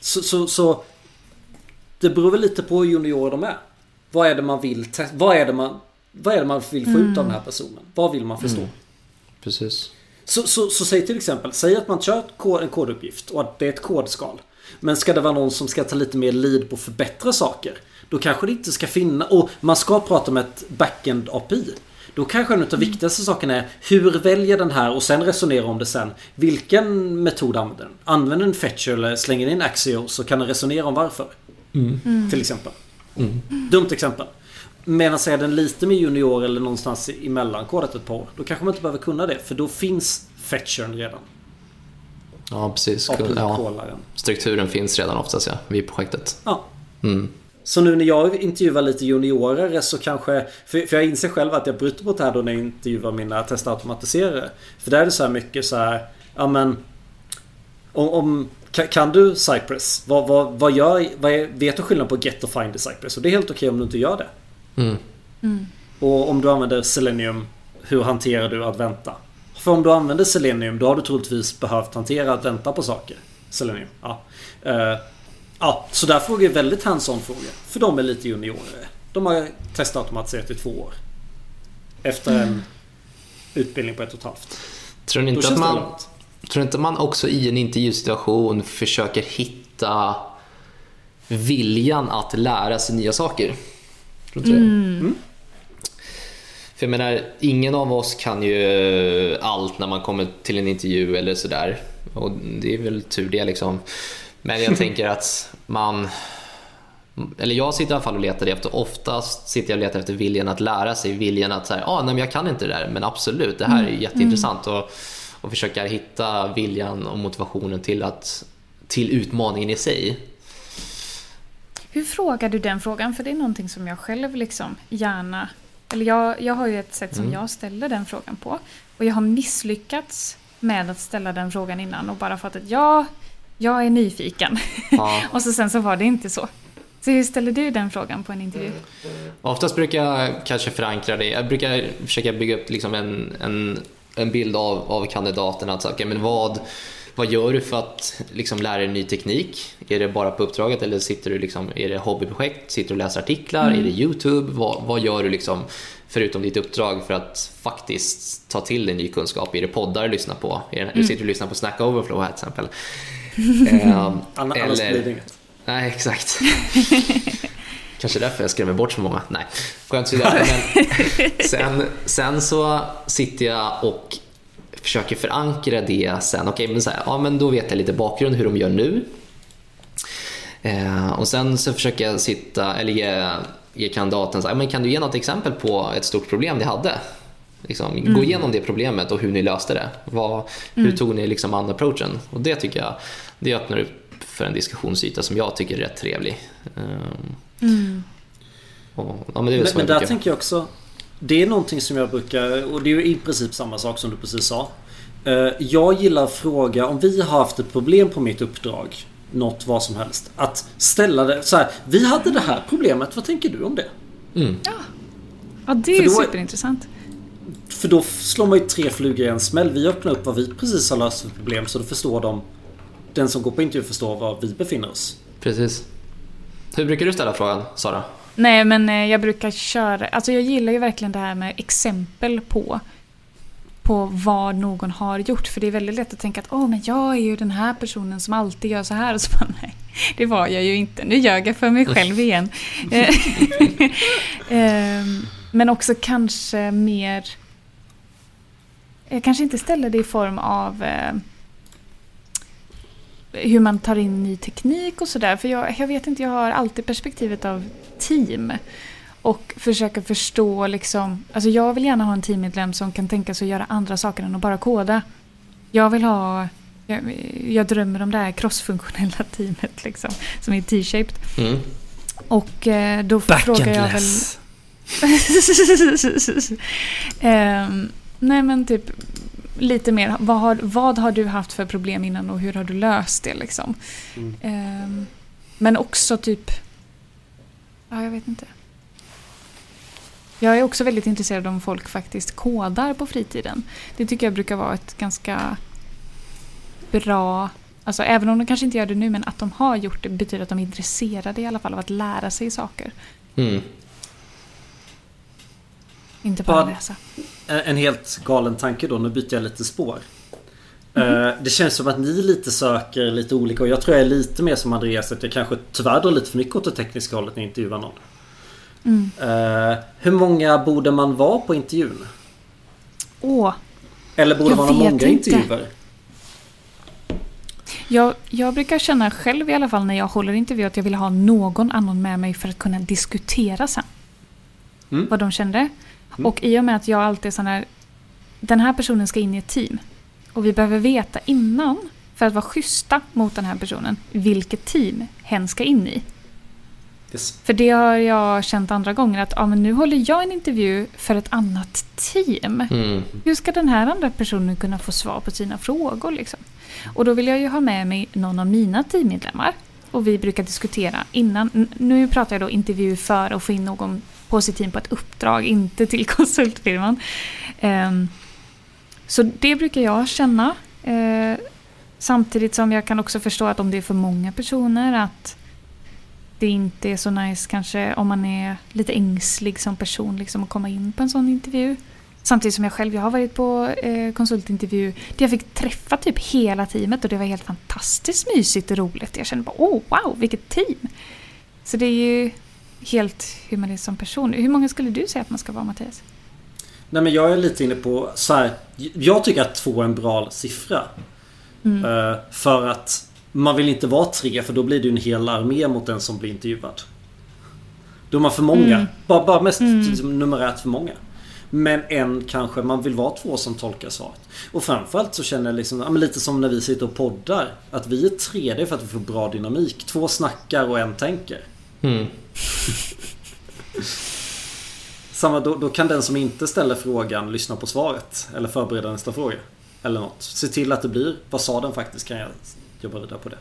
Så, så, så det beror väl lite på hur juniorer de är. Vad är det man vill te- vad är det man, vad är det man vill få ut av den här personen? Vad vill man förstå? Precis. Så, så, så säg till exempel, säg att man kör en koduppgift och att det är ett kodskal. Men ska det vara någon som ska ta lite mer lead på att förbättra saker. Då kanske det inte ska finna, och man ska prata om ett backend API. Då kanske en av de viktigaste sakerna är hur väljer den här och sen resonera om det sen. Vilken metod använder den? Använder den Fetcher eller slänger in Axio så kan den resonera om varför. Till exempel. Dumt exempel. Medan är den lite mer junior eller någonstans i mellankodet ett par år. Då kanske man inte behöver kunna det. För då finns fetchern redan. Ja, precis. Ja, strukturen finns redan oftast ja, vid projektet. Ja. Mm. Så nu när jag intervjuar lite juniorer så kanske... För, för jag inser själv att jag bryter mot det här då när jag intervjuar mina testautomatiserare. För där är det så här mycket så här... Ja men... Om, om, kan, du Cypress? Vad, vad, vad gör... Vad är, vet du skillnad på Get och Find i Cypress? Och det är helt okej om du inte gör det. Mm. Och om du använder Selenium, hur hanterar du att vänta? För om du använder Selenium, då har du troligtvis behövt hantera att vänta på saker. Selenium, ja. Eh, ja, så där frågar jag väldigt hands-on frågor. För de är lite juniorer. De har testat automatiserat i två år. Efter en utbildning på ett och ett halvt. Tror ni inte att man... Tror inte man också i en intervjusituation försöker hitta viljan att lära sig nya saker? Tror du inte det? För jag menar, ingen av oss kan ju allt när man kommer till en intervju eller sådär. Och det är väl tur det liksom. Men jag tänker att man... Eller jag sitter i alla fall och letar efter, oftast sitter jag och letar efter viljan att lära sig, viljan att säga, ah, nej men jag kan inte det där, men absolut, det här är ju jätteintressant. Och, och försöka hitta viljan och motivationen till, att, till utmaningen i sig. Hur frågar du den frågan? För det är någonting som jag själv liksom gärna... Eller jag, jag har ju ett sätt som jag ställer den frågan på. Och jag har misslyckats med att ställa den frågan innan och bara fått att ja, jag är nyfiken. Ja. och så sen så var det inte så. Så hur ställer du den frågan på en intervju? Oftast brukar jag kanske förankra det. Jag brukar försöka bygga upp liksom en, en, en bild av, av kandidaten. Att, okay, men vad, vad gör du för att liksom, lära dig ny teknik? Är det bara på uppdraget eller sitter du liksom, är det hobbyprojekt? Sitter du och läser artiklar? Är det YouTube? Vad, vad gör du liksom, förutom ditt uppdrag för att faktiskt ta till dig ny kunskap? Är det poddar du lyssnar på? Är det, Sitter du och lyssnar på Snack Overflow här till exempel? Ehm, Anna- Annars blir det inget. Nej, exakt. Kanske därför jag skrämmer bort så många. Nej, skämt åsido. Men sen, sen så sitter jag och försöker förankra det sen. Okej, men, så här, ja, men då vet jag lite bakgrund hur de gör nu. Eh, och sen så försöker jag sitta, eller ge, ge kandidaten, så här, men kan du ge något exempel på ett stort problem ni hade? Liksom, Mm. Gå igenom det problemet och hur ni löste det. Vad, hur tog ni liksom an approachen? Och det tycker jag det öppnar upp för en diskussionsyta som jag tycker är rätt trevlig. Ehm, Mm. och, ja, men där tänker jag också Det är någonting som jag brukar Och det är ju i princip samma sak som du precis sa Eh, Jag gillar att fråga om vi har haft ett problem på mitt uppdrag Något vad som helst Att ställa det så här Vi hade det här problemet, vad tänker du om det? Mm. Ja, det är är- superintressant. För då slår man ju tre flugor i en smäll Vi öppnar upp vad vi precis har löst för problem Så då förstår de Den som går på intervju förstår var vi befinner oss Precis. Hur brukar du ställa frågan, Sara? Nej, men eh, jag brukar köra... Alltså jag gillar ju verkligen det här med exempel på på vad någon har gjort. För det är väldigt lätt att tänka att Åh, men jag är ju den här personen som alltid gör så här. Och så bara, nej, det var jag ju inte. Nu ljög jag för mig själv igen. Eh, ehm, men också kanske mer... Jag kanske inte ställer det i form av eh, hur man tar in ny teknik och sådär. För jag, jag vet inte, jag har alltid perspektivet av team. Och försöka förstå liksom, alltså jag vill gärna ha en teammedlem som kan tänka sig att göra andra saker än att bara koda. Jag vill ha, jag, jag drömmer om det här crossfunktionella teamet liksom, som är T-shaped. Mm. Och eh, då frågar jag väl... Ehm, nej men typ lite mer, vad har, vad har du haft för problem innan och hur har du löst det liksom? Mm. Ehm, men också typ, ja jag vet inte. Jag är också väldigt intresserad om folk faktiskt kodar på fritiden. Det tycker jag brukar vara ett ganska bra Alltså även om de kanske inte gör det nu men att de har gjort det betyder att de är intresserade i alla fall av att lära sig saker. Mm. Inte bara Vad- läsa. En en helt galen tanke då, nu byter jag lite spår. Eh, Det känns som att ni lite söker lite olika och jag tror jag är lite mer som Andreas att jag kanske tyvärr drar lite för mycket åt det tekniska hållet när jag intervjuar någon. Mm. Eh, Hur många borde man vara på intervjun? Åh, Eller borde man ha många inte. intervjuer? jag, jag brukar känna själv i alla fall när jag håller intervju att jag vill ha någon annan med mig för att kunna diskutera sen. Mm. Vad de kände. Mm. Och i och med att jag alltid är sån här, den här personen ska in i ett team. Och vi behöver veta innan, för att vara schyssta mot den här personen, vilket team hen ska in i. Yes. För det har jag känt andra gånger att ja, men nu håller jag en intervju för ett annat team. Mm. Hur ska den här andra personen kunna få svar på sina frågor? Liksom? Och då vill jag ju ha med mig någon av mina teammedlemmar. Och vi brukar diskutera innan. Nu pratar jag då intervju för att få in någon på sitt team på ett uppdrag, inte till konsultfirman. Ehm, så det brukar jag känna. Eh, samtidigt som jag kan också förstå att om det är för många personer att det inte är så nice kanske om man är lite ängslig som person liksom att komma in på en sån intervju. Samtidigt som jag själv, jag har varit på eh, konsultintervju där jag fick träffa typ hela teamet och det var helt fantastiskt mysigt och roligt. Jag kände bara oh wow, vilket team! Så det är ju helt hur man är som person. Hur många skulle du säga att man ska vara Mattias? Nej men jag är lite inne på så här. Jag tycker att två är en bra siffra. Mm. Eh, För att man vill inte vara tre för då blir det en hel armé mot den som blir intervjuad. Då är man för många. Mm. Bara, bara mest Mm. liksom, numerärt för många. Men en kanske man vill vara två som tolkar svaret. Och framförallt så känner jag liksom, ja, men lite som när vi sitter och poddar. Att vi är tre, det är för att vi får bra dynamik. Två snackar och en tänker. Mm. Samma, då, då kan den som inte ställer frågan lyssna på svaret. Eller förbereda nästa fråga. Eller något. Se till att det blir, vad sa den faktiskt? Kan jag jobba vidare på det.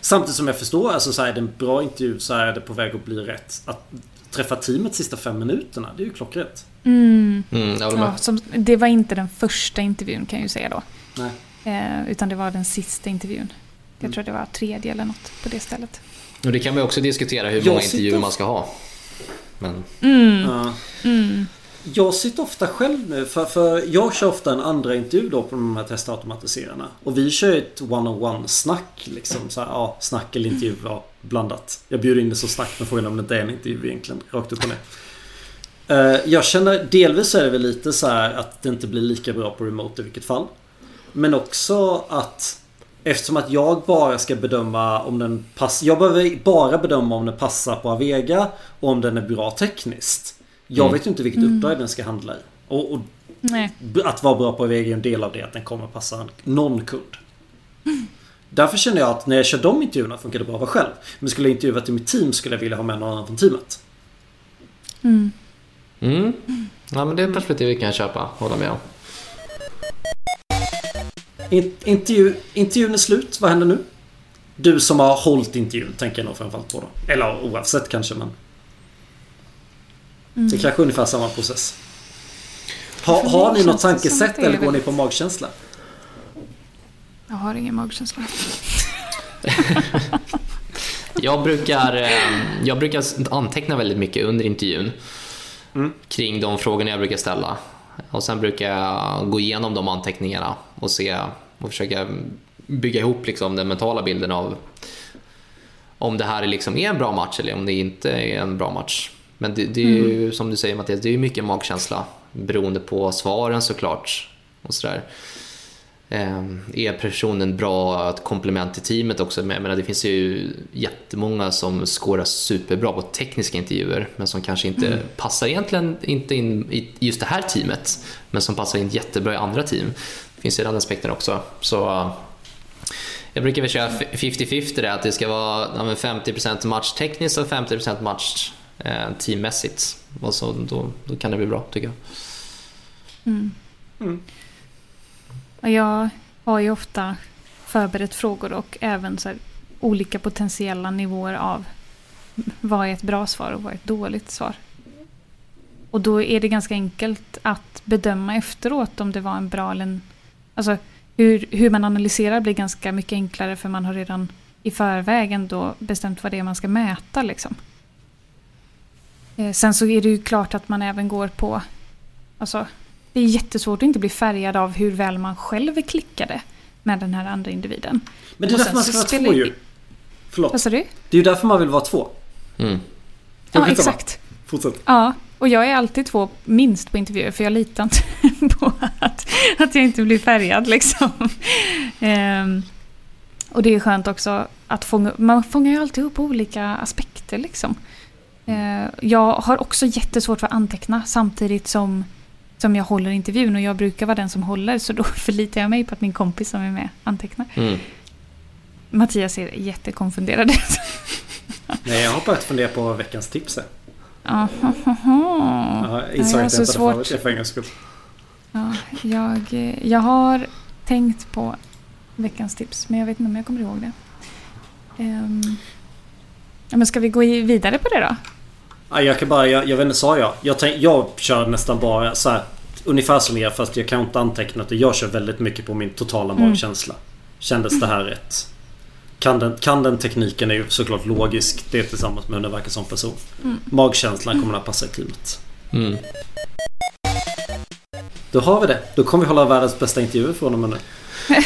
Samtidigt som jag förstår, alltså så här, är det en bra intervju så är det på väg att bli rätt. Att träffa teamet sista fem minuterna, det är ju klockrent. Mm. Mm. Ja, som, det var inte den första intervjun kan jag ju säga då. Nej. Eh, utan det var den sista intervjun. Jag Mm. tror det var tredje eller något på det stället. Och det kan man ju också diskutera hur Jag många sitter- intervjuer man ska ha. Men Mm. Ja. Mm. jag sitter ofta själv nu för, för jag kör ofta en andra intervju då på de här testautomatiserarna. Och vi kör ett one-on-one snack liksom. Så här, ja, snack eller intervju, ja, blandat. Jag bjuder in det som snack med frågan om det inte är en intervju egentligen. Rakt upp och ner. Eh, Jag känner, delvis är det väl lite så här att det inte blir lika bra på remote i vilket fall. Men också att Eftersom att jag bara ska bedöma om den passar. Jag behöver bara bedöma om den passar på Avega och om den är bra tekniskt. Jag Mm. vet ju inte vilket uppdrag den ska handla i. Och, och Nej. att vara bra på Avega är en del av det att den kommer passa någon kund. Därför känner jag att när jag kör de intervjuerna funkar det bra att vara själv. Men skulle jag intervjua till mitt team skulle jag vilja ha med någon annan från teamet. Mm. Mm. Ja, men det perspektivet kan jag köpa. Hålla med om. In, intervju, intervjun är slut. Vad händer nu? Du som har hållit intervjun tänker jag nog framförallt på då. Eller oavsett kanske men. Mm. Det är kanske är ungefär samma process. Ha, har ni något tankesätt eller går ni på magkänsla? Jag har ingen magkänsla. Jag brukar, eh, jag brukar anteckna väldigt mycket under intervjun Mm. kring de frågorna jag brukar ställa. Och sen brukar jag gå igenom de anteckningarna och se och försöka bygga ihop liksom den mentala bilden av om det här är, liksom är en bra match eller om det inte är en bra match. Men det, det är ju som du säger Mattias, det är mycket magkänsla beroende på svaren såklart. Och sådär. Eh, Är personen bra ett komplement till teamet också? Men jag menar, det finns ju jättemånga som skårar superbra på tekniska intervjuer men som kanske inte passar egentligen inte in i just det här teamet men som passar in jättebra i andra team. Det finns ju den aspekten också. Så jag brukar väl köra 50-50 det, att det ska vara ja, men 50% match tekniskt och 50% match eh, teammässigt. Och så, då, då kan det bli bra tycker jag. Mm. Mm. Och jag har ju ofta förberett frågor och även så här, olika potentiella nivåer av vad är ett bra svar och vad är ett dåligt svar. Och då är det ganska enkelt att bedöma efteråt om det var en bra eller en... Alltså hur, hur man analyserar blir ganska mycket enklare för man har redan i förväg ändå bestämt vad det är man ska mäta. Liksom. Eh, sen så är det ju klart att man även går på... Alltså, det är jättesvårt att inte bli färgad av hur väl man själv klickade med den här andra individen. Men det är därför man ska vara två ju-. Förlåt. Vad sa du? Det är ju därför man vill vara två. Mm. Ja, exakt. Fortsätt. Ja, och jag är alltid två minst på intervjuer för jag litar inte på att, att jag inte blir färgad liksom. Ehm, och det är skönt också att fånga, man fångar ju alltid upp olika aspekter liksom. Ehm, jag har också jättesvårt för att anteckna samtidigt som, som jag håller intervjun och jag brukar vara den som håller så då förlitar jag mig på att min kompis som är med antecknar. Mm. Mattias ser jättekonfunderad ut. Nej, jag har börjat fundera på vad veckans tips är. Ja, Jag jag insåg att så jag inte hade det för en gångs skull. Ja, jag, jag har tänkt på veckans tips, men jag vet inte om jag kommer ihåg det. Ja, men ska vi gå vidare på det då? Ja, jag kan bara, jag, jag vet inte, sa jag? Jag, tänk, jag kör nästan bara så här, Ungefär som er fast jag kan inte antecknat det. Jag kör väldigt mycket på min totala Mm. magkänsla. Kändes det här rätt? Kan den, kan den tekniken är ju såklart logisk. Det är tillsammans med hur den verkar som person. Mm. Magkänslan kommer att passa i teamet. Mm. Då har vi det. Då kommer vi hålla världens bästa intervjuer från och med nu.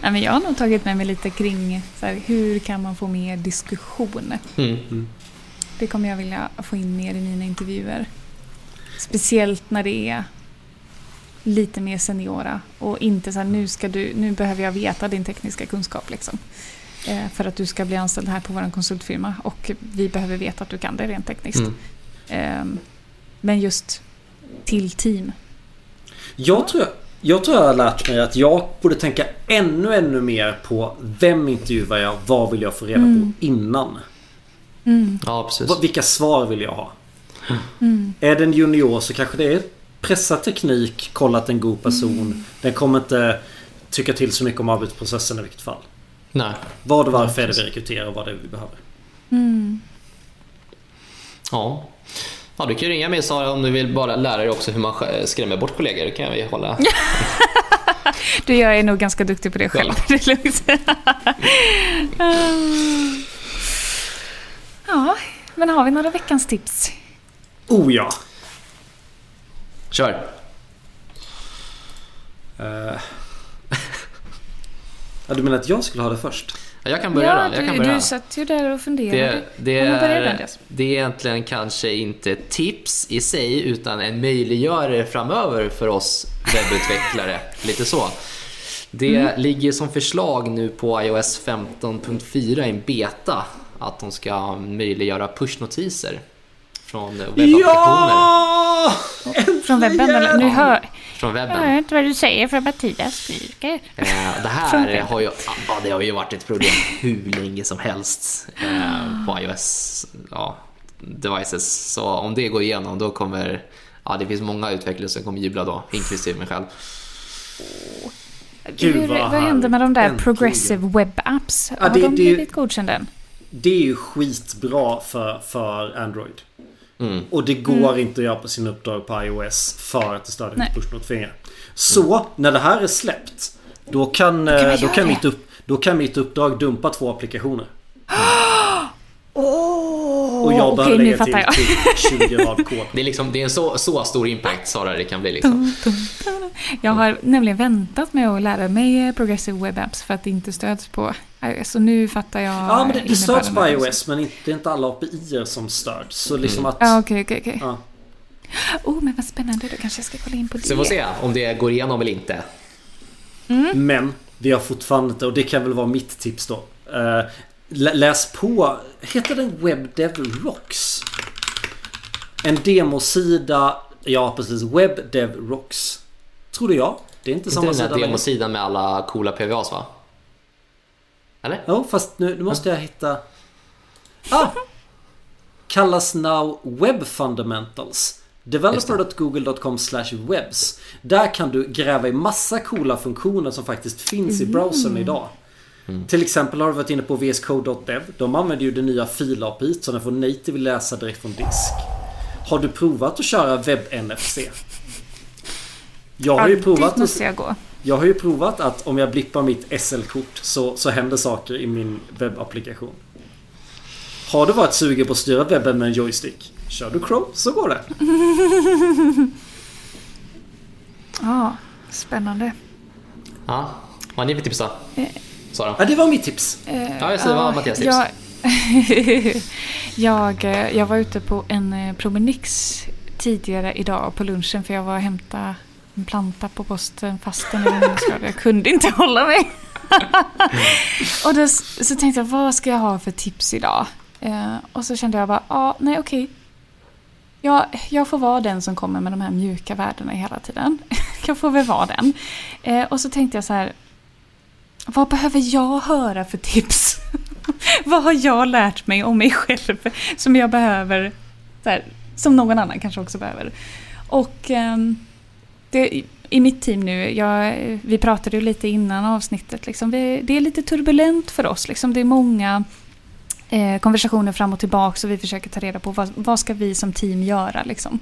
Nej, men jag har nog tagit med mig lite kring så här, hur kan man få mer diskussion. Mm. Det kommer jag vilja få in mer i mina intervjuer. Speciellt när det är lite mer seniora och inte så här, nu, ska du, nu behöver jag veta din tekniska kunskap. Liksom. Eh, för att du ska bli anställd här på vår konsultfirma och vi behöver veta att du kan det rent tekniskt. Mm. Ehm, men just till team. Jag tror jag, jag tror jag har lärt mig att jag borde tänka ännu, ännu mer på vem intervjuar jag? Vad vill jag få reda Mm. på innan? Mm, Ja, precis. Vilka svar vill jag ha? mm, Är den junior så kanske det är pressa teknik, kolla att det en god person. Den kommer inte tycka till så mycket om arbetsprocessen i vilket fall. Nej. Vad och varför är det vi rekryterar och vad det är vi behöver. mm. Ja. Ja, du kan ju ringa mig Sara om du vill bara lära dig också hur man sk- skrämmer bort kollegor. Det kan vi hålla. Du, jag är nog ganska duktig på det själv. Det är lugnt. Ja, men har vi några veckans tips? Oh ja! Kör! Eh. ja, du menar att jag skulle ha det först? Ja, Jag kan börja ja, då. Jag du, kan börja. du satt ju där och funderade. Det, det, är, det är egentligen kanske inte tips i sig utan en möjliggörare framöver för oss webbutvecklare. Lite så. Det Mm. ligger som förslag nu på iOS 15.4 i en beta att de ska möjliggöra pushnotiser från webbapplikationer. Ja! Från webben eller? Nu hör Från jag webben. hör inte vad du säger för Mattias skriker. Eh, det här har ju, ja, det har ju varit ett problem hur länge som helst eh, på iOS ja, devices. Så om det går igenom då kommer, ja det finns många utvecklare som kommer jubla då, inklusive mig själv. Gud, Hur, vad vad hände med de där härligt. progressive web apps? Ja, Har det- de blivit godkända än? Det är ju skitbra för, för Android. Mm. Och det går inte att göra på sin uppdrag på iOS för att det stödjer pushnotifieringar. Så när det här är släppt Då kan, kan man eh, då kan, mitt, upp, då kan mitt uppdrag dumpa två applikationer. Åh, Och jag behöver nu lägga fattar jag. till typ 20 rad kod. Det är, liksom, det är en så, så stor impact Sara det kan bli liksom. Jag har nämligen väntat med att lära mig Progressive Web Apps för att det inte stöds på iOS. Så nu fattar jag Ja men det, det stöds på iOS men inte, det är inte alla API som stöds. Så liksom Mm. att... Ja, okej, okej, okej. Ja. Oh, men vad spännande. Då kanske jag ska kolla in på det. Så vi får se om det går igenom eller inte. Men vi har fortfarande inte, och det kan väl vara mitt tips då. Eh, lä- läs på, heter den WebDev Rocks? En demosida, ja precis, WebDev Rocks. Trodde jag. Det är inte Inte samma den sida här demosidan med alla coola PVAs va? Eller? Jo, fast nu, nu måste jag hitta... Ah! Kallas now Web Fundamentals. Developer.google.com webs. Där kan du gräva i massa coola funktioner som faktiskt finns i browsern idag. Till exempel har du varit inne på VSCode.dev. De använder ju det nya fil-API så den får native läsa direkt från disk. Har du provat att köra webb-NFC? Jag har ju Ja, provat dit att måste jag gå. Jag har ju provat att om jag blippar mitt SL-kort så, så händer saker i min webbapplikation. Har du varit sugen på att styra webben med en joystick? Kör du Chrome så går det. Ja, spännande. Ja. Vad har ni för tips då? Eh. Sara? Ja, det var mitt tips. Ja, jag säger vad Mattias tips. Jag, jag, eh, jag var ute på en eh, promenix tidigare idag på lunchen för jag var och hämtade en planta på posten fastän jag, jag kunde inte hålla mig. och då, så tänkte jag, vad ska jag ha för tips idag? Eh, och så kände jag bara, ja, nej okej. Jag, jag får vara den som kommer med de här mjuka värdena hela tiden. jag får väl vara den. Eh, och så tänkte jag så här, vad behöver jag höra för tips? vad har jag lärt mig om mig själv som jag behöver, så här, som någon annan kanske också behöver? Och ehm, det, i mitt team nu, jag, vi pratade ju lite innan avsnittet, liksom, vi, det är lite turbulent för oss. Liksom, det är många eh, konversationer fram och tillbaka och vi försöker ta reda på vad, vad ska vi som team göra. Liksom.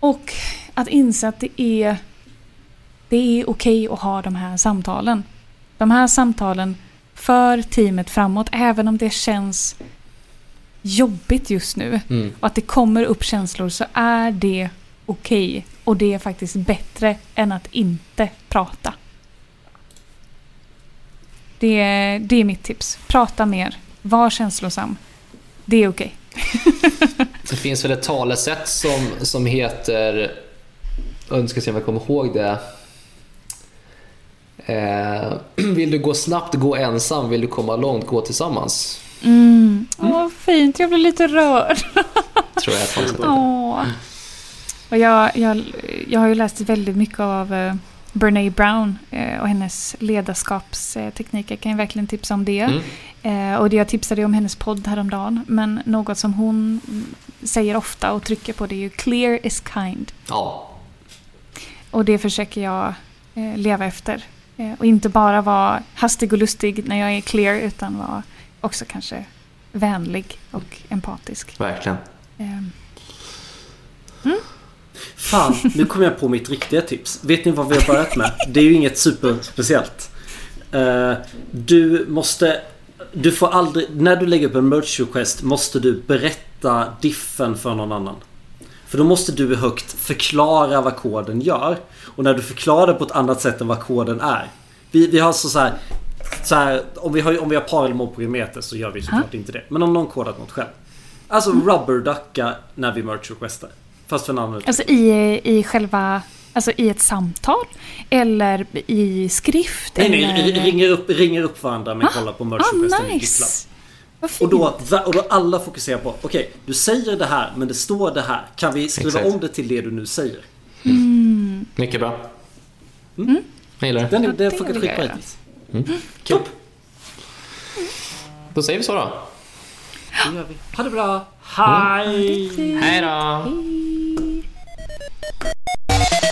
Och att inse att det är, det är okej att ha de här samtalen. De här samtalen för teamet framåt, även om det känns jobbigt just nu Mm. och att det kommer upp känslor så är det okej. Och det är faktiskt bättre än att inte prata. Det är, det är mitt tips. Prata mer. Var känslosam. Det är okej. Det finns väl ett talesätt som, som heter... Jag ska se om jag kommer ihåg det. Eh, vill du gå snabbt, gå ensam. Vill du komma långt, gå tillsammans. Mm. Åh, fint. Jag blir lite rörd. Tror jag är talesättet. Åh. Och jag, jag, jag har ju läst väldigt mycket av uh, Brene Brown eh, och hennes ledarskapstekniker. Kan jag verkligen tipsa om det. Mm. Eh, och det jag tipsade ju om hennes podd häromdagen. Men något som hon mm, säger ofta och trycker på det är ju clear is kind. Ja, Och det försöker jag eh, leva efter. Eh, och inte bara vara hastig och lustig när jag är clear utan vara också kanske vänlig och empatisk. verkligen. Eh, Fan, nu kom jag på mitt riktiga tips. Vet ni vad vi har börjat med? Det är ju inget superspeciellt. Eh, du måste... Du får aldrig... När du lägger upp en merge request måste du berätta diffen för någon annan. För då måste du högt förklara vad koden gör. Och när du förklarar det på ett annat sätt än vad koden är. Vi, vi har alltså så här, så här, om vi har, om vi har parallel på Prometheus så gör vi såklart inte det. Men om någon kodat något själv. Alltså rubberducka när vi merge requestar. Fast för annan Alltså i, i själva... Alltså i ett samtal? Eller i skrift? Nej, nej, eller... ringer upp, ringer upp varandra men kollar på merge Ah, nice! Och då, och då alla fokuserar på, okej, du säger det här men det står det här. Kan vi skriva Exakt. om det till det du nu säger? Mycket bra. Mm. Jag gillar det. Den Ja, det det funkar vill jag skitbra göra. hittills. Kul. Då säger vi så då. Det gör vi. Ha det bra. Hej! Hej då! Hej. Thank you.